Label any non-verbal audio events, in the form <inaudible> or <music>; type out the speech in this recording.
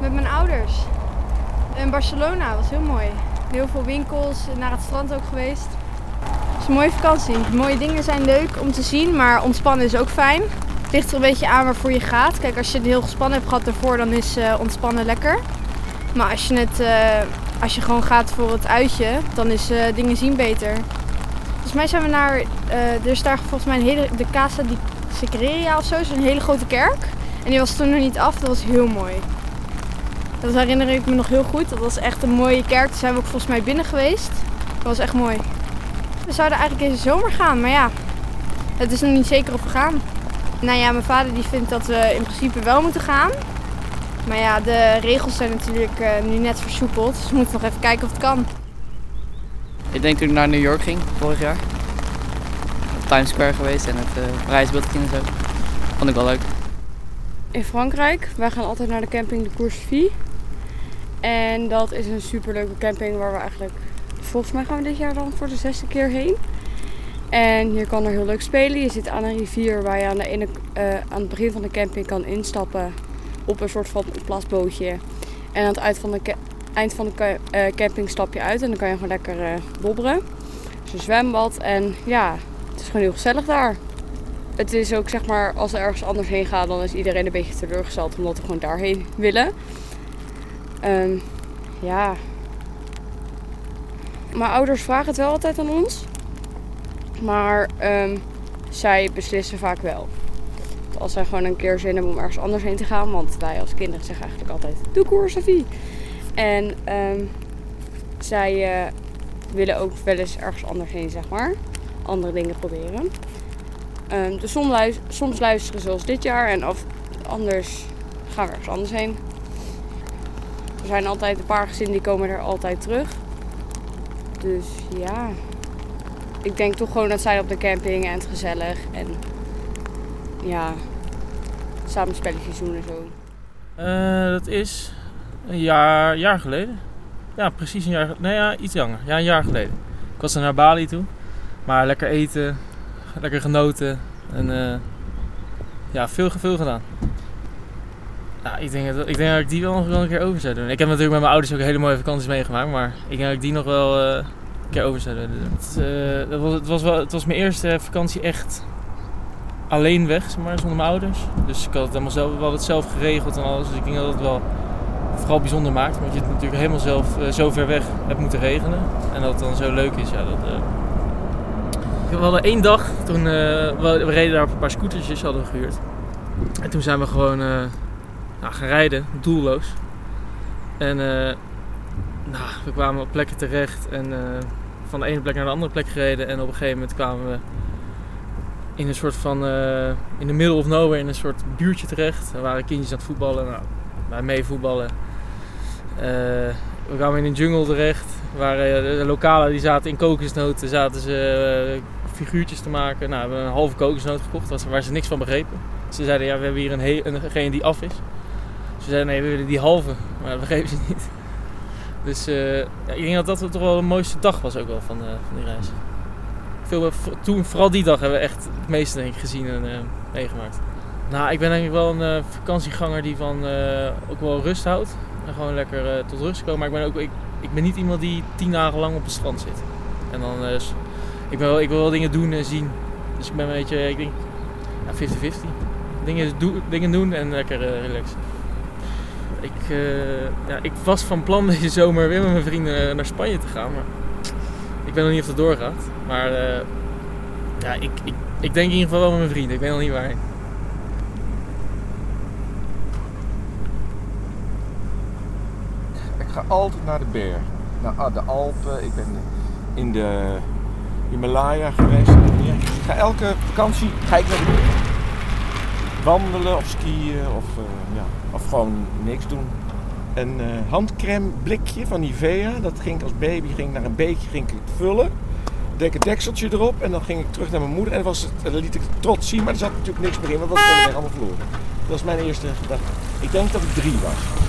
Met mijn ouders. In Barcelona, was heel mooi. Heel veel winkels, naar het strand ook geweest. Het is een mooie vakantie. Mooie dingen zijn leuk om te zien, maar ontspannen is ook fijn. Het ligt er een beetje aan waarvoor je gaat. Kijk, als je het heel gespannen hebt gehad daarvoor, dan is uh, ontspannen lekker. Maar als je, het, uh, als je gewoon gaat voor het uitje, dan is uh, dingen zien beter. Volgens mij zijn we naar, er daar volgens mij de Casa di Secreria of zo, is een hele grote kerk. En die was toen nog niet af, dat was heel mooi. Dat herinner ik me nog heel goed. Dat was echt een mooie kerk. Daar zijn we ook volgens mij binnen geweest. Dat was echt mooi. We zouden eigenlijk deze zomer gaan, maar ja, het is nog niet zeker of we gaan. Nou ja, mijn vader die vindt dat we in principe wel moeten gaan. Maar ja, de regels zijn natuurlijk uh, nu net versoepeld. Dus we moeten nog even kijken of het kan. Ik denk toen ik naar New York ging vorig jaar. Op Times Square geweest en het uh, Parijsbeeld en zo. Vond ik wel leuk. In Frankrijk, wij gaan altijd naar de camping de Course En dat is een superleuke camping waar we eigenlijk... Volgens mij gaan we dit jaar dan voor de zesde keer heen. En hier kan er heel leuk spelen. Je zit aan een rivier waar je aan, de ene, uh, aan het begin van de camping kan instappen op een soort van opblaasbootje. En aan het eind van de, eind van de uh, camping stap je uit en dan kan je gewoon lekker uh, bobberen. Dus een zwembad en ja, het is gewoon heel gezellig daar. Het is ook zeg maar, als we ergens anders heen gaan, dan is iedereen een beetje teleurgesteld omdat we gewoon daarheen willen. Um, ja. Mijn ouders vragen het wel altijd aan ons. Maar um, zij beslissen vaak wel. Als zij gewoon een keer zin hebben om ergens anders heen te gaan. Want wij als kinderen zeggen eigenlijk altijd: Doe koers, Sophie. En um, zij uh, willen ook wel eens ergens anders heen, zeg maar. Andere dingen proberen. Um, dus soms, luisteren, zoals dit jaar. En of anders gaan we ergens anders heen. Er zijn altijd een paar gezinnen die komen er altijd terug. Dus ja ik denk toch gewoon dat zij op de camping en het gezellig en ja, samen spelletjes en zo. Uh, dat is een jaar, jaar geleden. Ja, precies een jaar Nee, ja, iets langer. Ja, een jaar geleden. Ik was er naar Bali toe. Maar lekker eten, <laughs> lekker genoten. En uh, ja, veel, veel gedaan. Ik, denk dat, ik denk dat ik die wel nog wel een keer over zou doen. Ik heb natuurlijk met mijn ouders ook hele mooie vakanties meegemaakt. Maar ik denk dat ik die nog wel... Uh, keer overzetten. Het, uh, was, het, was wel, het was mijn eerste vakantie echt alleen weg, zeg maar, zonder mijn ouders. Dus ik had het helemaal zelf, wel het zelf geregeld en alles. Dus ik denk dat het wel vooral bijzonder maakt. Want je het natuurlijk helemaal zelf zo ver weg hebt moeten regelen. En dat het dan zo leuk is. Ja, dat. We hadden één dag, toen we, we, reden daar op een paar scootertjes hadden we gehuurd. En toen zijn we gewoon nou, gaan rijden, doelloos. En nou, we kwamen op plekken terecht en van de ene plek naar de andere plek gereden. En op een gegeven moment kwamen we in een soort van, in de middle of nowhere, in een soort buurtje terecht. Er waren kindjes aan het voetballen, nou, wij mee voetballen. We kwamen in een jungle terecht, waar de lokalen die zaten in kokosnoten, zaten ze figuurtjes te maken. Nou, we hebben een halve kokosnoot gekocht, waar ze niks van begrepen. Ze zeiden, ja, we hebben hier een een, die af is. Ze zeiden, nee, we willen die halve, maar dat begrepen ze <laughs> niet. Dus uh, ja, ik denk dat dat toch wel de mooiste dag was ook wel van, uh, van die reis. Veel, toen, vooral die dag hebben we echt het meeste denk ik, gezien en uh, meegemaakt. Nou, ik ben denk ik wel een vakantieganger die van ook wel rust houdt. En gewoon lekker tot rust komen. Maar ik ben, ook, ik, ik ben niet iemand die tien dagen lang op het strand zit. En dan, ik, wel, ik wil wel dingen doen en zien. Dus ik ben een beetje, ik denk, 50-50. Ja, dingen, dingen doen en lekker relaxen. Ik, uh, ja, ik was van plan <laughs> deze zomer weer met mijn vrienden naar Spanje te gaan. Maar ik weet nog niet of het doorgaat. Maar ja, ik, ik, ik denk in ieder geval wel met mijn vrienden. Ik weet nog niet waar. Ik ga altijd naar de berg. Naar de Alpen. Ik ben in de Himalaya geweest. Ik ga elke vakantie ga ik naar de wandelen of skiën of, uh, ja, of gewoon niks doen. Een uh, handcrème blikje van Nivea, dat ging ik als baby ging naar een beekje ging ik vullen. Deed een dekseltje erop en dan ging ik terug naar mijn moeder en was het, dan liet ik trots zien, maar er zat natuurlijk niks meer in, want dat was allemaal verloren. Dat was mijn eerste gedachte. Ik denk dat ik drie was.